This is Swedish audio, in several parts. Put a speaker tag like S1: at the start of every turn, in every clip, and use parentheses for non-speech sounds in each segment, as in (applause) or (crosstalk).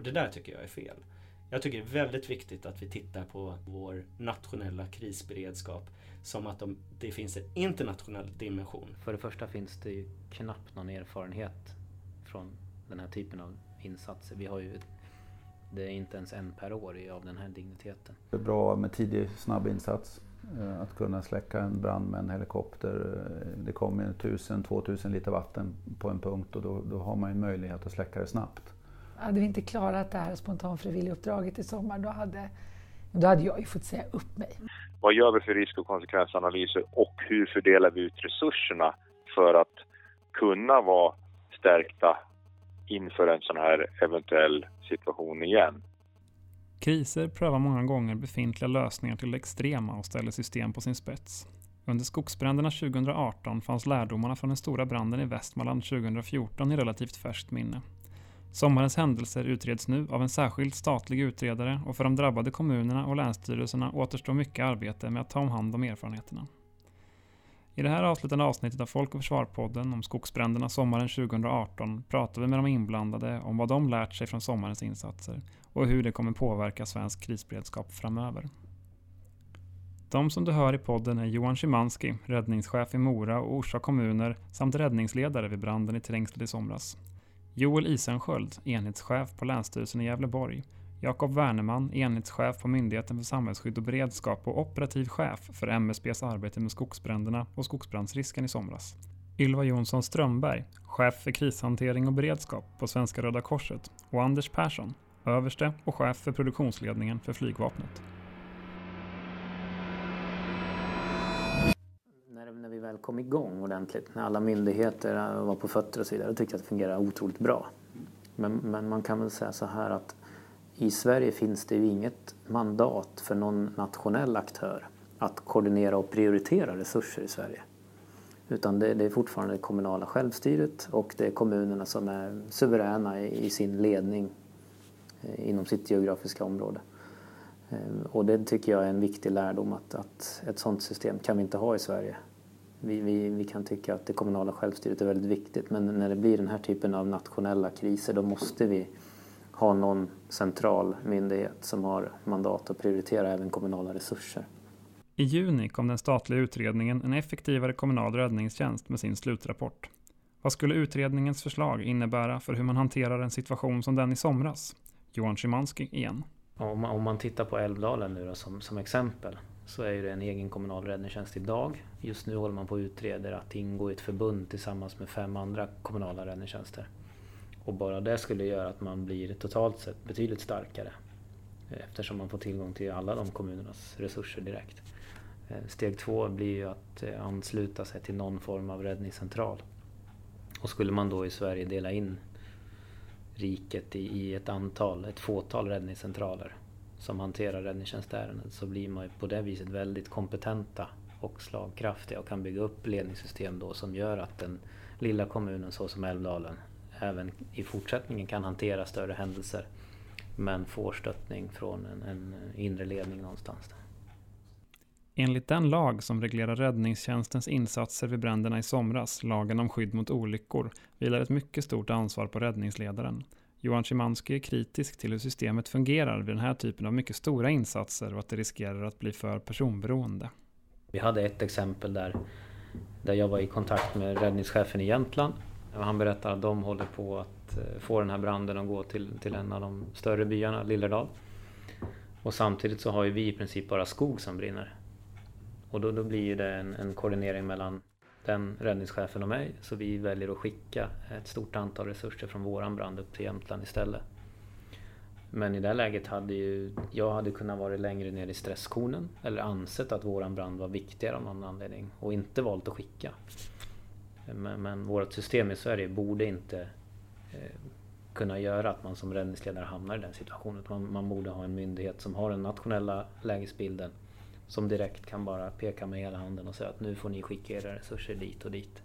S1: Och det där tycker jag är fel. Jag tycker det är väldigt viktigt att vi tittar på vår nationella krisberedskap som att de, det finns en internationell dimension.
S2: För det första finns det ju knappt någon erfarenhet från den här typen av insatser. Vi har ju det är inte ens en per år av den här digniteten.
S3: Det är bra med tidig snabb insats. Eh, att kunna släcka en brand med en helikopter. Eh, det kommer 1000-2000 liter vatten på en punkt och då, då har man ju möjlighet att släcka det snabbt.
S4: Hade vi inte klarat det här spontanfrivilliguppdraget i sommar då hade, då hade jag ju fått säga upp mig.
S5: Vad gör vi för risk och konsekvensanalyser och hur fördelar vi ut resurserna för att kunna vara stärkta inför en sån här eventuell situation igen?
S6: Kriser prövar många gånger befintliga lösningar till extrema och ställer system på sin spets. Under skogsbränderna 2018 fanns lärdomarna från den stora branden i Västmanland 2014 i relativt färskt minne. Sommarens händelser utreds nu av en särskild statlig utredare och för de drabbade kommunerna och länsstyrelserna återstår mycket arbete med att ta om hand om erfarenheterna. I det här avslutande avsnittet av Folk och Försvar-podden om skogsbränderna sommaren 2018 pratar vi med de inblandade om vad de lärt sig från sommarens insatser och hur det kommer påverka svensk krisberedskap framöver. De som du hör i podden är Johan Szymanski, räddningschef i Mora och Orsa kommuner samt räddningsledare vid branden i Trängslet i somras. Joel Isensköld, enhetschef på Länsstyrelsen i Gävleborg. Jakob Werneman, enhetschef på Myndigheten för samhällsskydd och beredskap och operativ chef för MSBs arbete med skogsbränderna och skogsbrandsrisken i somras. Ylva Jonsson Strömberg, chef för krishantering och beredskap på Svenska Röda Korset och Anders Persson, överste och chef för produktionsledningen för flygvapnet.
S2: När, vi väl kom igång ordentligt, när alla myndigheter eh, var på fötter och så vidare, då tyckte jag att det fungerade otroligt bra. Men, men man kan väl säga så här att i Sverige finns det ju inget mandat för någon nationell aktör att koordinera och prioritera resurser i Sverige. Utan det, det är fortfarande det kommunala självstyret och det är kommunerna som är suveräna i, i sin ledning eh, inom sitt geografiska område. Eh, och det tycker jag är en viktig lärdom att, att ett sådant system kan vi inte ha i Sverige. Vi, vi, vi, kan tycka att det kommunala självstyret är väldigt viktigt men när det blir den här typen av nationella kriser då måste vi ha någon central myndighet som har mandat att prioritera även kommunala resurser.
S6: I juni kom den statliga utredningen En effektivare kommunal räddningstjänst med sin slutrapport. Vad skulle utredningens förslag innebära för hur man hanterar en situation som den i somras? Johan Szymanski igen.
S2: Om man, om man tittar på Älvdalen nu då, som, som exempel så är det en egen kommunal räddningstjänst idag. Just nu håller man på att utreda att ingå i ett förbund tillsammans med fem andra kommunala räddningstjänster. Och bara det skulle göra att man blir totalt sett betydligt starkare. Eh, eftersom man får tillgång till alla de kommunernas resurser direkt. Eh, steg två blir ju att eh, ansluta sig till någon form av räddningscentral. Och skulle man då i Sverige dela in riket i ett antal, ett fåtal räddningscentraler som hanterar räddningstjänstärenden så blir man ju på det viset väldigt kompetenta och slagkraftiga och kan bygga upp ledningssystem då som gör att den lilla kommunen så som Älvdalen även i fortsättningen kan hantera större händelser men får stöttning från en, en inre ledning någonstans.
S6: Enligt den lag som reglerar räddningstjänstens insatser vid bränderna i somras, lagen om skydd mot olyckor, vilar ett mycket stort ansvar på räddningsledaren. Johan Szymanski är kritisk till hur systemet fungerar vid den här typen av mycket stora insatser och att det riskerar att bli för personberoende.
S2: Vi hade ett exempel där, där jag var i kontakt med räddningschefen i Jämtland han berättade att de håller på att eh, få den här branden att gå till, till en av de större byarna, Lillerdal. Och samtidigt så har ju vi i princip bara skog som brinner. Och då, då blir det en, en koordinering mellan den räddningschefen och mig. Så vi väljer att skicka ett stort antal resurser från våran brand upp till Jämtland istället. Men i det läget hade ju jag hade kunnat vara längre ner i stresskonen eller ansett att våran brand var viktigare av någon anledning och inte valt att skicka. Men, men vårt system i Sverige borde inte eh, kunna göra att man som räddningsledare hamnar i den situationen. Man, man borde ha en myndighet som har den nationella lägesbilden som direkt kan bara peka med hela handen och säga att nu får ni skicka era resurser dit och dit.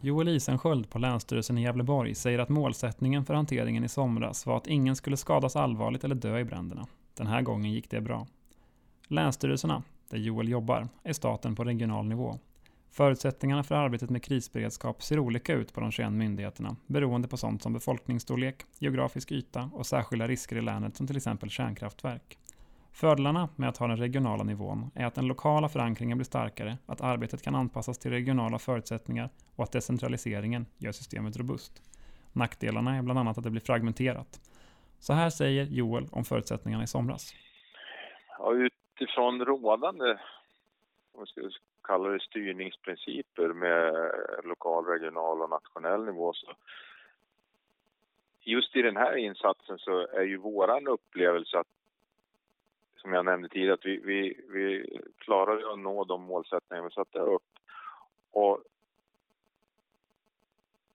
S6: Joel Isensköld på Länsstyrelsen i Gävleborg säger att målsättningen för hanteringen i somras var att ingen skulle skadas allvarligt eller dö i bränderna. Den här gången gick det bra. Länsstyrelserna, där Joel jobbar, är staten på regional nivå. Förutsättningarna för arbetet med krisberedskap ser olika ut på de 21 myndigheterna beroende på sånt som befolkningsstorlek, geografisk yta och särskilda risker i länet som till exempel kärnkraftverk. Fördelarna med att ha den regionala nivån är att den lokala förankringen blir starkare, att arbetet kan anpassas till regionala förutsättningar och att decentraliseringen gör systemet robust. Nackdelarna är bland annat att det blir fragmenterat. Så här säger Joel om förutsättningarna i somras.
S5: Ja, utifrån rådande vad ska kalla det, styrningsprinciper med lokal, regional och nationell nivå så just i den här insatsen så är ju våran upplevelse att som jag nämnde tidigare, att vi, vi, vi klarade att nå de målsättningar vi satte upp. Och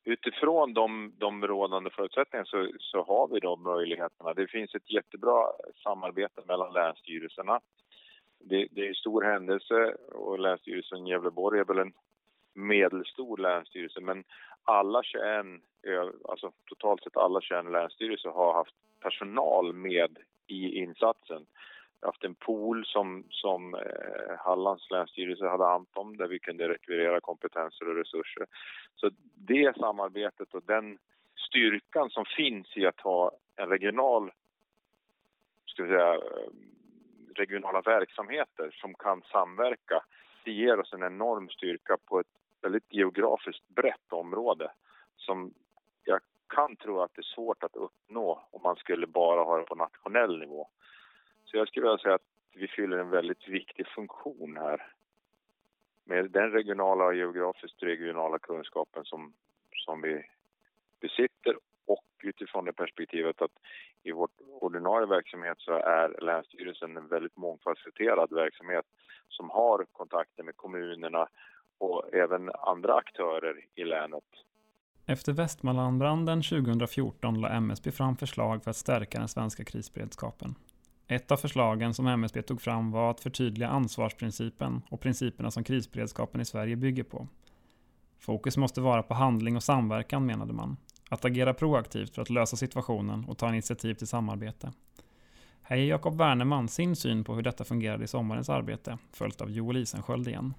S5: utifrån de, de rådande förutsättningarna så, så har vi de möjligheterna. Det finns ett jättebra samarbete mellan länsstyrelserna. Det, det är en stor händelse och Länsstyrelsen Gävleborg är väl en medelstor länsstyrelse men alla 21, alltså totalt sett alla 21 länsstyrelser har haft personal med i insatsen haft en pool som, som eh, Hallands länsstyrelse hade hand om där vi kunde rekvirera kompetenser och resurser. Så det samarbetet och den styrkan som finns i att ha en regional, ska vi säga, regionala verksamheter som kan samverka, det ger oss en enorm styrka på ett väldigt geografiskt brett område som jag kan tro att det är svårt att uppnå om man skulle bara ha det på nationell nivå. Så jag skulle vilja säga att vi fyller en väldigt viktig funktion här. Med den regionala och geografiskt regionala kunskapen som, som vi besitter och utifrån det perspektivet att i vår ordinarie verksamhet så är Länsstyrelsen en väldigt mångfacetterad verksamhet som har kontakter med kommunerna och även andra aktörer i länet.
S6: Efter Västmanlandbranden 2014 la MSB fram förslag för att stärka den svenska krisberedskapen. Ett av förslagen som MSB tog fram var att förtydliga ansvarsprincipen och principerna som krisberedskapen i Sverige bygger på. Fokus måste vara på handling och samverkan menade man. Att agera proaktivt för att lösa situationen och ta initiativ till samarbete. Här ger Jakob Werneman sin syn på hur detta fungerade i sommarens arbete, följt av Joel Isensköld igen.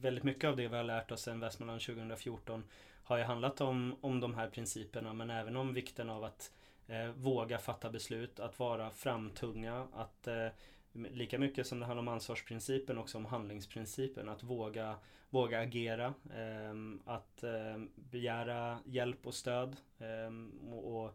S1: Väldigt mycket av det vi har lärt oss sedan Västmanland 2014 har ju handlat om, om de här principerna men även om vikten av att eh, våga fatta beslut, att vara framtunga, att eh, lika mycket som det handlar om ansvarsprincipen också om handlingsprincipen, att våga, våga agera, eh, att eh, begära hjälp och stöd eh, och, och,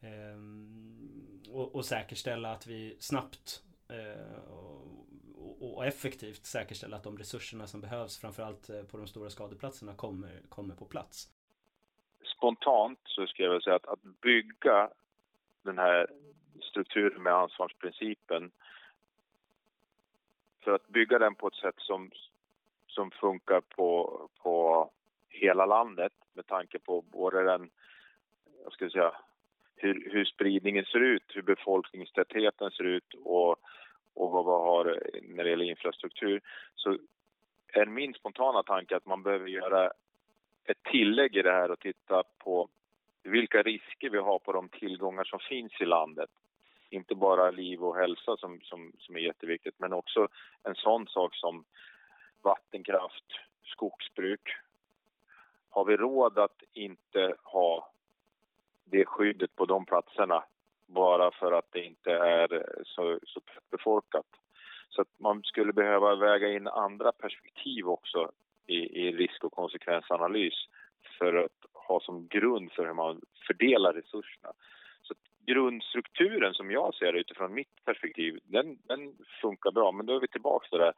S1: ehm, och, och, säkerställa att vi snabbt eh, och, och effektivt säkerställa att de resurserna som behövs framförallt eh, på de stora skadeplatserna kommer, kommer på plats.
S5: Spontant så skulle jag vilja säga att, att bygga den här strukturen med ansvarsprincipen. För att bygga den på ett sätt som, som funkar på, på hela landet med tanke på både den, jag ska säga, hur, hur spridningen ser ut, hur befolkningstätheten ser ut och, och vad vi har när det gäller infrastruktur. Så är min spontana tanke att man behöver göra ett tillägg i det här och titta på vilka risker vi har på de tillgångar som finns i landet. Inte bara liv och hälsa som, som, som är jätteviktigt men också en sån sak som vattenkraft, skogsbruk. Har vi råd att inte ha det skyddet på de platserna bara för att det inte är så, så befolkat? Så att man skulle behöva väga in andra perspektiv också i, i risk och konsekvensanalys för att ha som grund för hur man fördelar resurserna. Så grundstrukturen som jag ser det utifrån mitt perspektiv, den, den funkar bra. Men då är vi tillbaka till det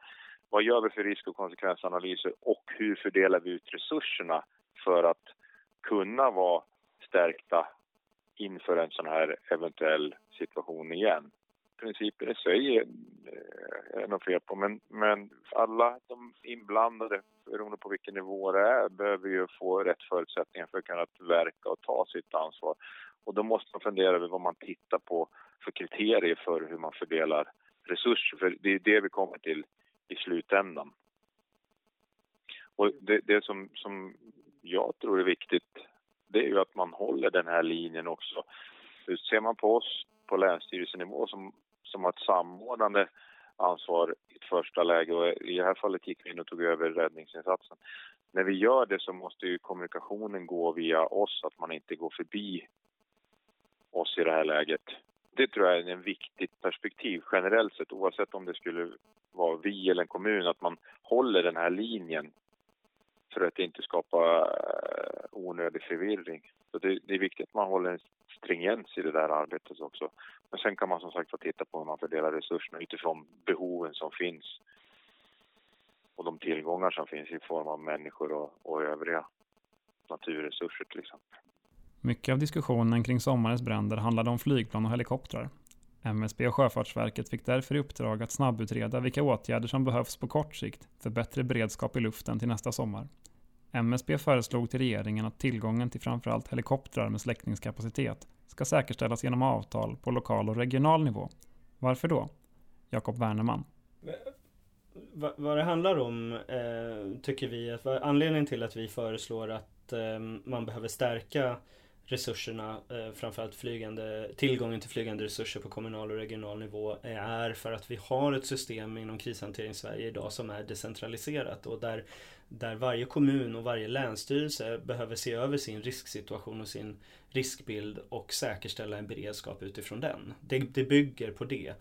S5: Vad gör vi för risk och konsekvensanalyser och hur fördelar vi ut resurserna för att kunna vara stärkta inför en sån här eventuell situation igen? Principen i sig är eh, nog fel på men, men alla de inblandade beroende på vilken nivå det är, behöver ju få rätt förutsättningar för att kunna verka och ta sitt ansvar. Och då måste man fundera över vad man tittar på för kriterier för hur man fördelar resurser, för det är det vi kommer till i slutändan. Och det, det som, som jag tror är viktigt, det är ju att man håller den här linjen också. Ser man på oss på länsstyrelsenivå som, som har ett samordnande ansvar i ett första läge och i det här fallet gick vi in och tog över räddningsinsatsen. När vi gör det så måste ju kommunikationen gå via oss, att man inte går förbi oss i det här läget. Det tror jag är en viktigt perspektiv generellt sett oavsett om det skulle vara vi eller en kommun att man håller den här linjen för att inte skapa eh, onödig förvirring. Så det, det, är viktigt att man håller en stringens i det där arbetet också. Men sen kan man som sagt få titta på hur man fördelar resurserna utifrån behoven som finns och de tillgångar som finns i form av människor och, och övriga naturresurser till exempel.
S6: Mycket av diskussionen kring sommarens bränder handlade om flygplan och helikoptrar. MSB och Sjöfartsverket fick därför i uppdrag att snabbutreda vilka åtgärder som behövs på kort sikt för bättre beredskap i luften till nästa sommar. MSB föreslog till regeringen att tillgången till framförallt helikoptrar med släckningskapacitet ska säkerställas genom avtal på lokal och regional nivå. Varför då? Jakob Wernerman.
S1: Vad det handlar om eh, tycker vi att anledningen till att vi föreslår att eh, man behöver stärka resurserna, eh, framförallt flygande, tillgången till flygande resurser på kommunal och regional nivå eh, är för att vi har ett system inom krishantering Sverige idag som är decentraliserat och där, där varje kommun och varje länsstyrelse behöver se över sin risksituation och sin riskbild och säkerställa en beredskap utifrån den. Det, det bygger på det.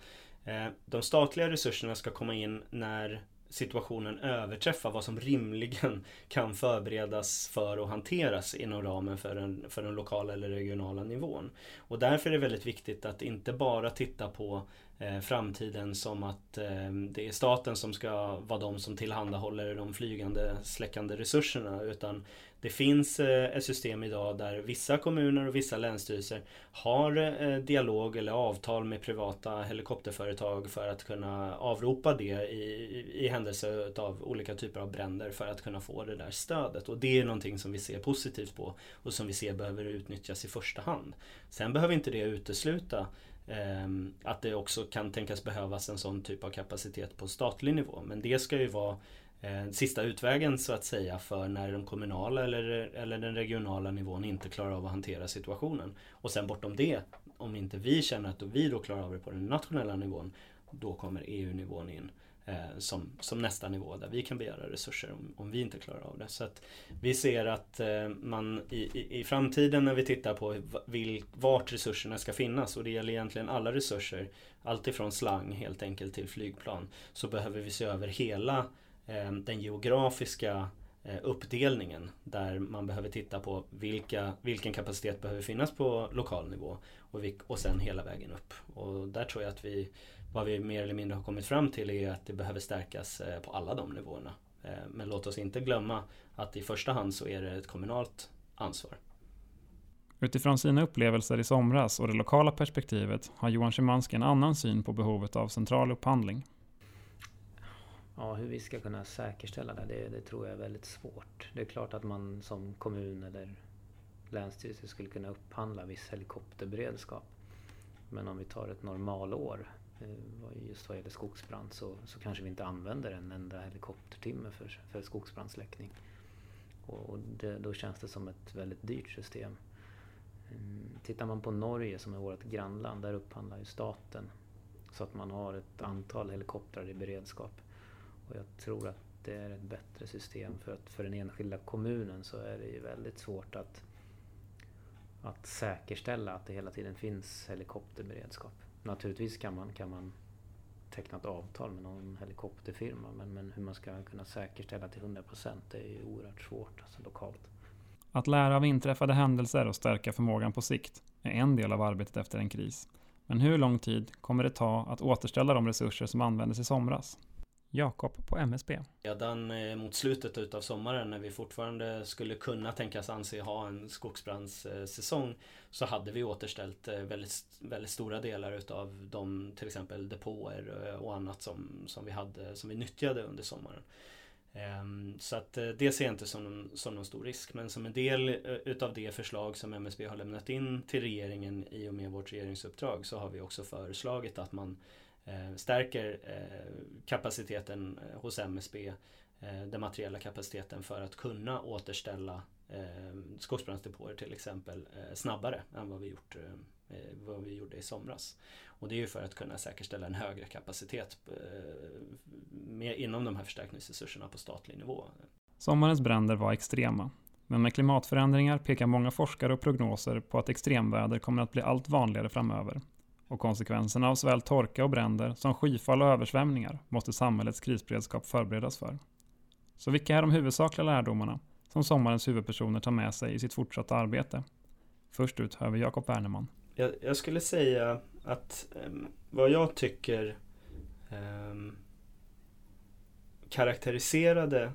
S1: Eh, de statliga resurserna ska komma in när situationen överträffar vad som rimligen (laughs) kan förberedas för och hanteras inom ramen för den, för den lokala eller regionala nivån. Och därför är det väldigt viktigt att inte bara titta på eh, framtiden som att eh, det är staten som ska vara de som tillhandahåller de flygande släckande resurserna utan det finns eh, ett system idag där vissa kommuner och vissa länsstyrelser har eh, dialog eller avtal med privata helikopterföretag för att kunna avropa det i, i händelse av olika typer av bränder för att kunna få det där stödet. Och det är någonting som vi ser positivt på och som vi ser behöver utnyttjas i första hand. Sen behöver inte det utesluta ehm, att det också kan tänkas behövas en sån typ av kapacitet på statlig nivå. Men det ska ju vara Eh, sista utvägen så att säga för när den kommunala eller, eller den regionala nivån inte klarar av att hantera situationen. Och sen bortom det, om inte vi känner att vi då klarar av det på den nationella nivån, då kommer EU-nivån in eh, som, som nästa nivå där vi kan begära resurser om, om vi inte klarar av det. Så att vi ser att eh, man i, i, i, framtiden när vi tittar på vil, vart resurserna ska finnas och det gäller egentligen alla resurser, alltifrån slang helt enkelt till flygplan, så behöver vi se över hela Eh, den geografiska eh, uppdelningen där man behöver titta på vilka, vilken kapacitet behöver finnas på lokal nivå och, vilk, och sen hela vägen upp. Och där tror jag att vi, vad vi mer eller mindre har kommit fram till är att det behöver stärkas eh, på alla de nivåerna. Men låt oss inte glömma att i första hand så är det ett kommunalt ansvar.
S6: Utifrån sina upplevelser i somras och det lokala perspektivet har Johan Szymanski en annan syn på behovet av central upphandling.
S2: Ja, hur vi ska kunna säkerställa det, det, det, tror jag är väldigt svårt. Det är klart att man som kommun eller länsstyrelse skulle kunna upphandla viss helikopterberedskap. Men om vi tar ett normalår, eh, just vad gäller skogsbrand, så, så kanske vi inte använder en enda helikoptertimme för, för skogsbrandsläckning. Och, och det, då känns det som ett väldigt dyrt system. Mm, tittar man på Norge som är vårt grannland, där upphandlar ju staten så att man har ett antal helikoptrar i beredskap. Och jag tror att det är ett bättre system för att för den enskilda kommunen så är det ju väldigt svårt att, att säkerställa att det hela tiden finns helikopterberedskap. Naturligtvis kan man, kan man teckna ett avtal med någon helikopterfirma men, men hur man ska kunna säkerställa till 100% det är ju oerhört svårt alltså lokalt.
S6: Att lära av inträffade händelser och stärka förmågan på sikt är en del av arbetet efter en kris. Men hur lång tid kommer det ta att återställa de resurser som användes i somras? Jakob på MSB.
S1: Redan eh, mot slutet utav sommaren när vi fortfarande skulle kunna tänkas anse ha en skogsbrandssäsong så hade vi återställt eh, väldigt, väldigt stora delar utav de till exempel depåer eh, och annat som, som vi hade som vi nyttjade under sommaren. Ehm, så att det ser jag inte som någon, som någon stor risk men som en del utav det förslag som MSB har lämnat in till regeringen i och med vårt regeringsuppdrag så har vi också föreslagit att man Eh, stärker eh, kapaciteten eh, hos MSB, den materiella kapaciteten för att kunna återställa skogsbrandsdepåer till exempel snabbare än vad vi gjort vad vi gjorde i somras. Och det är ju för att kunna säkerställa en högre kapacitet inom de här förstärkningsresurserna på statlig nivå.
S6: Sommarens bränder var extrema. Men med klimatförändringar pekar många forskare och prognoser på att extremväder kommer att bli allt vanligare framöver. Och konsekvenserna av såväl torka och bränder som skyfall och översvämningar måste samhällets krisberedskap förberedas för. Så vilka är de huvudsakliga lärdomarna som sommarens huvudpersoner tar med sig i sitt fortsatta arbete? Först ut hör vi Jakob Werneman.
S1: Jag, jag, skulle säga att um, vad jag tycker um, karaktäriserade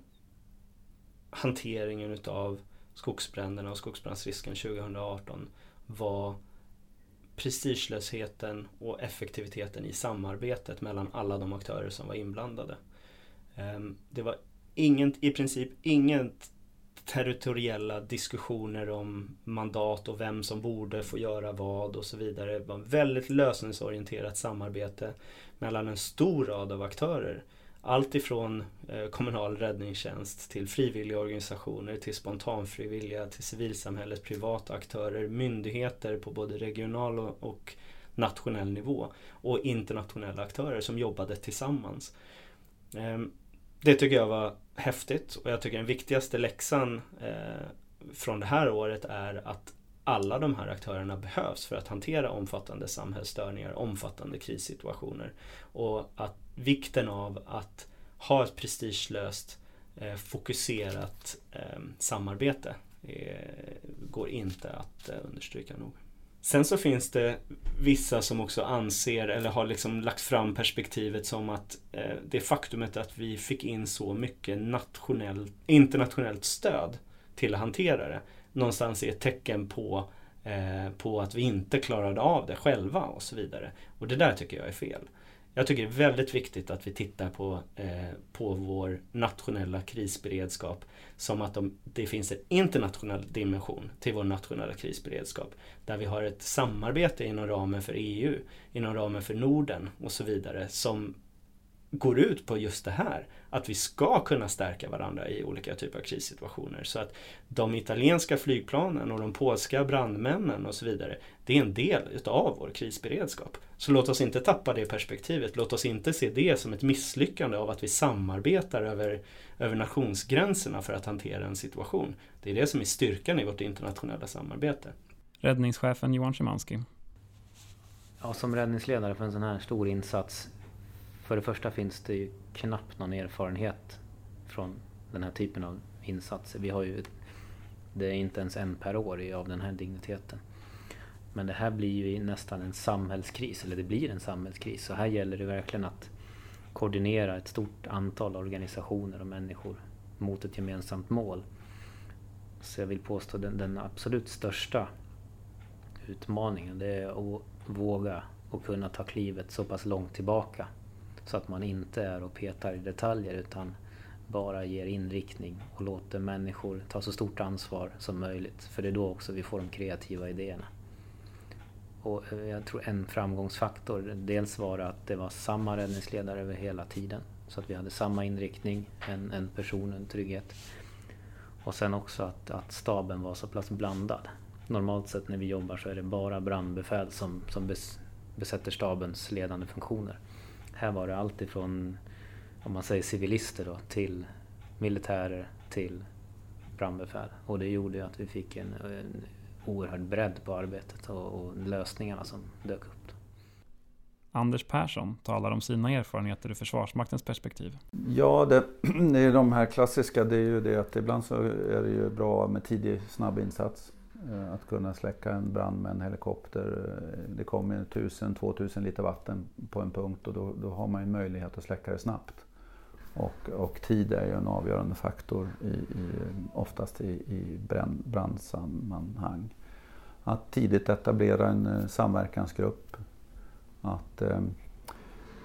S1: hanteringen utav skogsbränderna och skogsbrandsrisken 2018 var prestigelösheten och effektiviteten i samarbetet mellan alla de aktörer som var inblandade. Ehm, det var inget, i princip inget territoriella diskussioner om mandat och vem som borde få göra vad och så vidare. Det var väldigt lösningsorienterat samarbete mellan en stor rad av aktörer. Allt ifrån eh, kommunal räddningstjänst till frivilliga organisationer, till spontanfrivilliga, till civilsamhället, privata aktörer, myndigheter på både regional och nationell nivå och internationella aktörer som jobbade tillsammans. Ehm, det tycker jag var häftigt och jag tycker den viktigaste läxan eh, från det här året är att alla de här aktörerna behövs för att hantera omfattande samhällsstörningar, omfattande krissituationer. Och att vikten av att ha ett prestigelöst, eh, fokuserat eh, samarbete eh, går inte att eh, understryka nog. Sen så finns det vissa som också anser eller har liksom lagt fram perspektivet som att eh, det faktumet att vi fick in så mycket nationell, internationellt stöd till att hantera det någonstans är ett tecken på, eh, på att vi inte klarade av det själva och så vidare. Och det där tycker jag är fel. Jag tycker det är väldigt viktigt att vi tittar på, eh, på vår nationella krisberedskap som att de, det finns en internationell dimension till vår nationella krisberedskap. Där vi har ett samarbete inom ramen för EU, inom ramen för Norden och så vidare som går ut på just det här. Att vi ska kunna stärka varandra i olika typer av krissituationer. Så att de italienska flygplanen och de polska brandmännen och så vidare, det är en del utav vår krisberedskap. Så låt oss inte tappa det perspektivet. Låt oss inte se det som ett misslyckande av att vi samarbetar över, över nationsgränserna för att hantera en situation. Det är det som är styrkan i vårt internationella samarbete.
S6: Räddningschefen Johan Szymanski.
S2: Ja, som räddningsledare för en sån här stor insats för det första finns det ju knappt någon erfarenhet från den här typen av insatser. Vi har ju, det är inte ens en per år av den här digniteten. Men det här blir ju nästan en samhällskris, eller det blir en samhällskris. Så här gäller det verkligen att koordinera ett stort antal organisationer och människor mot ett gemensamt mål. Så jag vill påstå den, den absolut största utmaningen det är att våga och kunna ta klivet så pass långt tillbaka så att man inte är och petar i detaljer utan bara ger inriktning och låter människor ta så stort ansvar som möjligt. För det är då också vi får de kreativa idéerna. Och eh, jag tror en framgångsfaktor, dels var det att det var samma räddningsledare över hela tiden. Så att vi hade samma inriktning, en, en person, en trygghet. Och sen också att, att staben var så pass blandad. Normalt sett när vi jobbar så är det bara brandbefäl som, som besätter stabens ledande funktioner. Här var det allt ifrån, om man säger civilister då, till militärer till brandbefäl. Och det gjorde ju att vi fick en, en oerhörd bredd på arbetet och, och lösningarna som dök upp.
S6: Anders Persson talar om sina erfarenheter ur Försvarsmaktens perspektiv.
S3: Ja, det, (clears throat) det är de här klassiska. Det är ju det att ibland så är det ju bra med tidig snabb insats. Eh, att kunna släcka en brand med en helikopter. Eh, det kommer 1000-2000 liter vatten på en punkt och då, då har man ju möjlighet att släcka det snabbt. Och, och tid är ju en avgörande faktor i, i, oftast i, i brand, brandsammanhang. Att tidigt etablera en eh, samverkansgrupp. Att eh,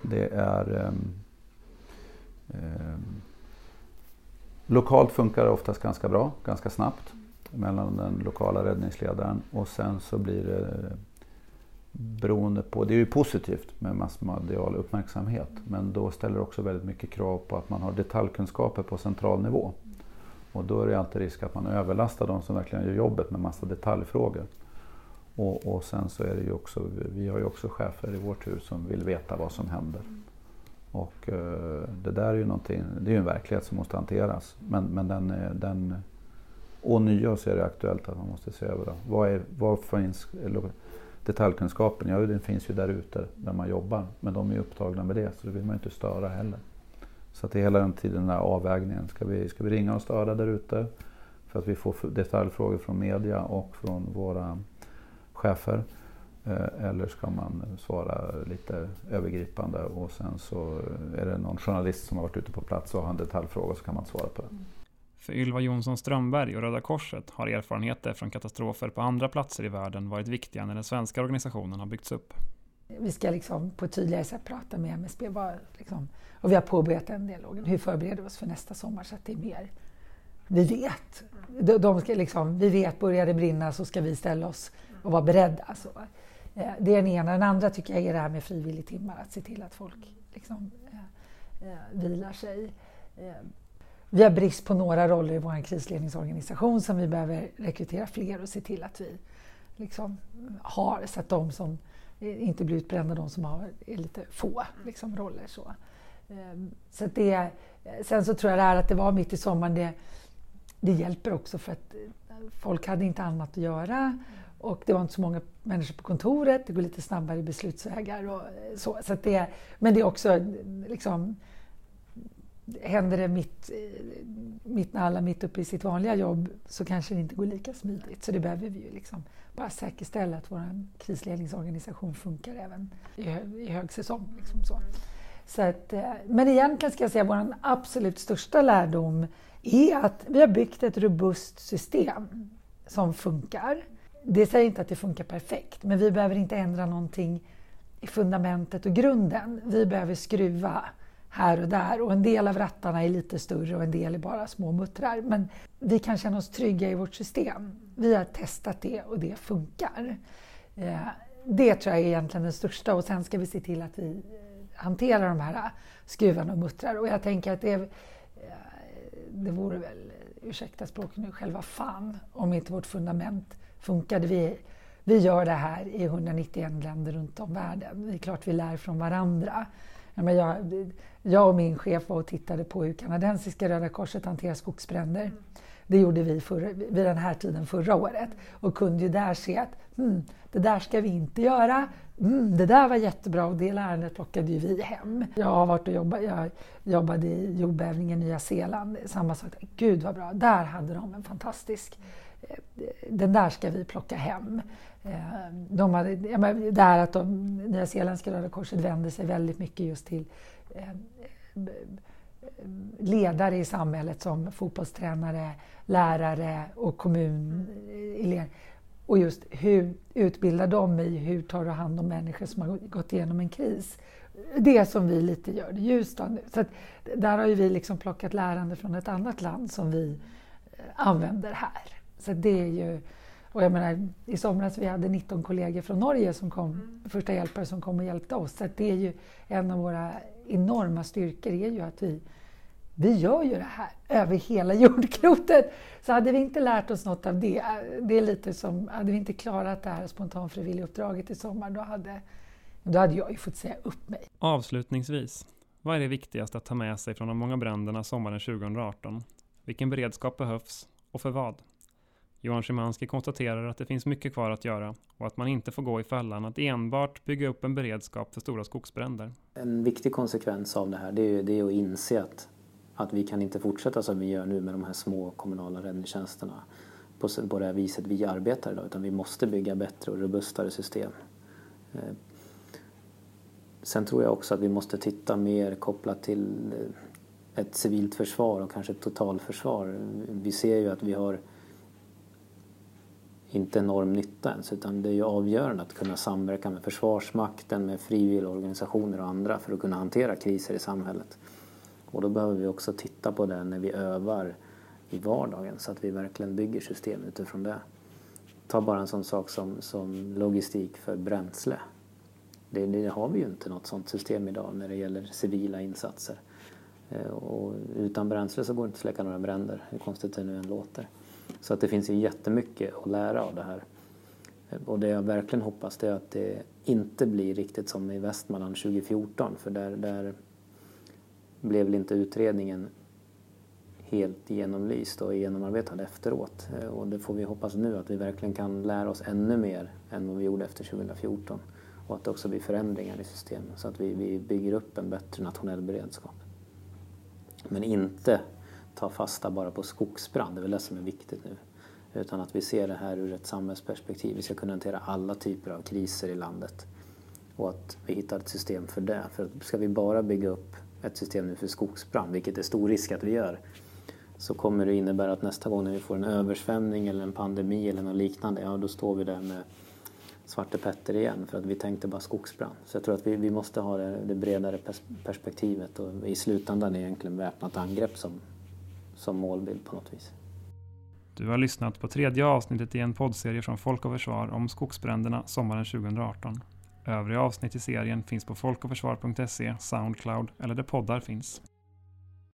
S3: det är eh, eh, Lokalt funkar det oftast ganska bra, ganska snabbt mellan den lokala räddningsledaren och sen så blir det beroende på, det är ju positivt med massmedial uppmärksamhet men då ställer det också väldigt mycket krav på att man har detaljkunskaper på central nivå. Och då är det alltid risk att man överlastar de som verkligen gör jobbet med massa detaljfrågor. Och, och sen så är det ju också, vi har ju också chefer i vårt hus som vill veta vad som händer. Och eh, det där är ju någonting, det är ju en verklighet som måste hanteras. Men, men den, eh, den ånyo så är det aktuellt att man måste se över. Vad, är, vad finns detaljkunskapen? Ja, den finns ju där ute där man jobbar. Men de är upptagna med det, så det vill man inte störa heller. Så att det är hela den tiden den här avvägningen. Ska vi, ska vi ringa och störa där ute? För att vi får detaljfrågor från media och från våra chefer. Eh, eller ska man svara lite övergripande och sen så är det någon journalist som har varit ute på plats och har en detaljfråga så kan man svara på den. Mm.
S6: För Ylva Jonsson Strömberg och Röda Korset har erfarenheter från katastrofer på andra platser i världen varit viktiga när den svenska organisationen har byggts upp.
S4: Vi ska liksom på ett tydligare sätt prata med MSB. Var, liksom, och vi har påbörjat den dialogen. Hur förbereder vi oss för nästa sommar så att det är mer vi vet. De, de ska liksom, vi vet, börjar det brinna så ska vi ställa oss och vara beredda. Så. Eh, det är den ena. Den andra tycker jag är det här med frivilligtimmar, att se till att folk liksom, eh, eh vilar sig. Eh, vi har brist på några roller i vår krisledningsorganisation som vi behöver rekrytera fler och se till att vi liksom har så att de som eh, inte blir utbrända, de som har är lite få liksom, roller. Så. Ehm, så det, eh, sen så tror jag det här att det var mitt i sommaren, det, det hjälper också för att eh, folk hade inte annat att göra och det var inte så många människor på kontoret, det går lite snabbare beslutsvägar och så. så det, men det är också liksom, händer det mitt, mitt när alla mitt uppe i sitt vanliga jobb så kanske det inte går lika smidigt. Så det behöver vi ju liksom bara säkerställa att vår krisledningsorganisation funkar även i, i högsäsong. Liksom så. Så att, eh, men egentligen ska jag säga att vår absolut största lärdom är att vi har byggt ett robust system som funkar. Det säger inte att det funkar perfekt, men vi behöver inte ändra någonting i fundamentet och grunden. Vi behöver skruva här och där och en del av rattarna är lite större och en del är bara små muttrar. Men vi kan känna oss trygga i vårt system. Vi har testat det och det funkar. Eh, det tror jag är egentligen den största och sen ska vi se till att vi eh, hanterar de här eh, skruvarna och muttrar. Och jag tänker att det, det vore väl, ursäkta språket nu, själva fan om inte vårt fundament funkade. Vi, vi gör det här i 191 länder runt om världen. Det är klart vi lär från varandra. Jag, jag och min chef var och tittade på hur kanadensiska Röda Korset hanterar skogsbränder. Det gjorde vi för, vid den här tiden förra året och kunde ju där se att hmm, det där ska vi inte göra. Mm, det där var jättebra och det lärandet plockade ju vi hem. Jag har varit och jobbat, jag jobbade i jordbävningen i Nya Zeeland. Samma sak. Gud vad bra, där hade de en fantastisk... Eh, den där ska vi plocka hem. Eh, de hade, det här att de Nya Zeeländska Röda Korset vände sig väldigt mycket just till ledare i samhället som fotbollstränare, lärare och kommunelever. Och just hur utbildar de i hur tar du hand om människor som har gått igenom en kris? Det som vi lite gör i Ljusdal nu. Så där har ju vi liksom plockat lärande från ett annat land som vi eh, använder här. Så det är ju, och jag menar, I somras vi hade 19 kollegor från Norge som kom, mm. första hjälpare som kom och hjälpte oss. Så det är ju en av våra enorma styrkor är ju att vi vi gör ju det här över hela (laughs) jordklotet. Så hade vi inte lärt oss något av det, det är lite som, hade vi inte klarat det här spontanfrivilliguppdraget i sommar, då hade, då hade jag ju fått säga upp mig.
S6: Avslutningsvis, vad är det viktigaste att ta med sig från de många bränderna sommaren 2018? Vilken beredskap behövs och för vad? Johan Szymanski konstaterar att det finns mycket kvar att göra och att man inte får gå i fällan att enbart bygga upp en beredskap för stora skogsbränder.
S2: En viktig konsekvens av det här det är, det är att inse att att vi kan inte fortsätta som vi gör nu med de här små kommunala räddningstjänsterna på, på det här viset vi arbetar idag utan vi måste bygga bättre och robustare system. Eh, sen tror jag också att vi måste titta mer kopplat till eh, ett civilt försvar och kanske ett totalförsvar. Vi ser ju att vi har inte enorm nytta ens utan det är ju avgörande att kunna samverka med Försvarsmakten, med frivilligorganisationer och andra för att kunna hantera kriser i samhället. Och då behöver vi också titta på det när vi övar i vardagen så att vi verkligen bygger system utifrån det. Ta bara en sån sak som, som logistik för bränsle. Det, det, har vi ju inte något sånt system idag när det gäller civila insatser. Eh, och utan bränsle så går det inte att släcka några bränder, hur konstigt det nu än låter. Så att det finns ju jättemycket att lära av det här. Och det jag verkligen hoppas är att det inte blir riktigt som i Västmanland 2014 för där, där blev väl inte utredningen helt genomlyst och genomarbetad efteråt. Och det får vi hoppas nu att vi verkligen kan lära oss ännu mer än vad vi gjorde efter 2014 och att det också blir förändringar i systemet så att vi, vi bygger upp en bättre nationell beredskap. Men inte ta fasta bara på skogsbrand, det är väl det som är viktigt nu. Utan att vi ser det här ur ett samhällsperspektiv. Vi ska kunna hantera alla typer av kriser i landet. Och att vi hittar ett system för det. För ska vi bara bygga upp ett system nu för skogsbrand, vilket är stor risk att vi gör, så kommer det innebära att nästa gång när vi får en översvämning eller en pandemi eller något liknande, ja då står vi där med Svarte Petter igen för att vi tänkte bara skogsbrand. Så jag tror att vi, vi måste ha det, det bredare perspektivet och i slutändan är egentligen väpnat angrepp som, som målbild på något vis.
S6: Du har lyssnat på tredje avsnittet i en poddserie från Folk och Försvar om skogsbränderna sommaren 2018. Övriga avsnitt i serien finns på folkochförsvar.se, Soundcloud eller där poddar finns.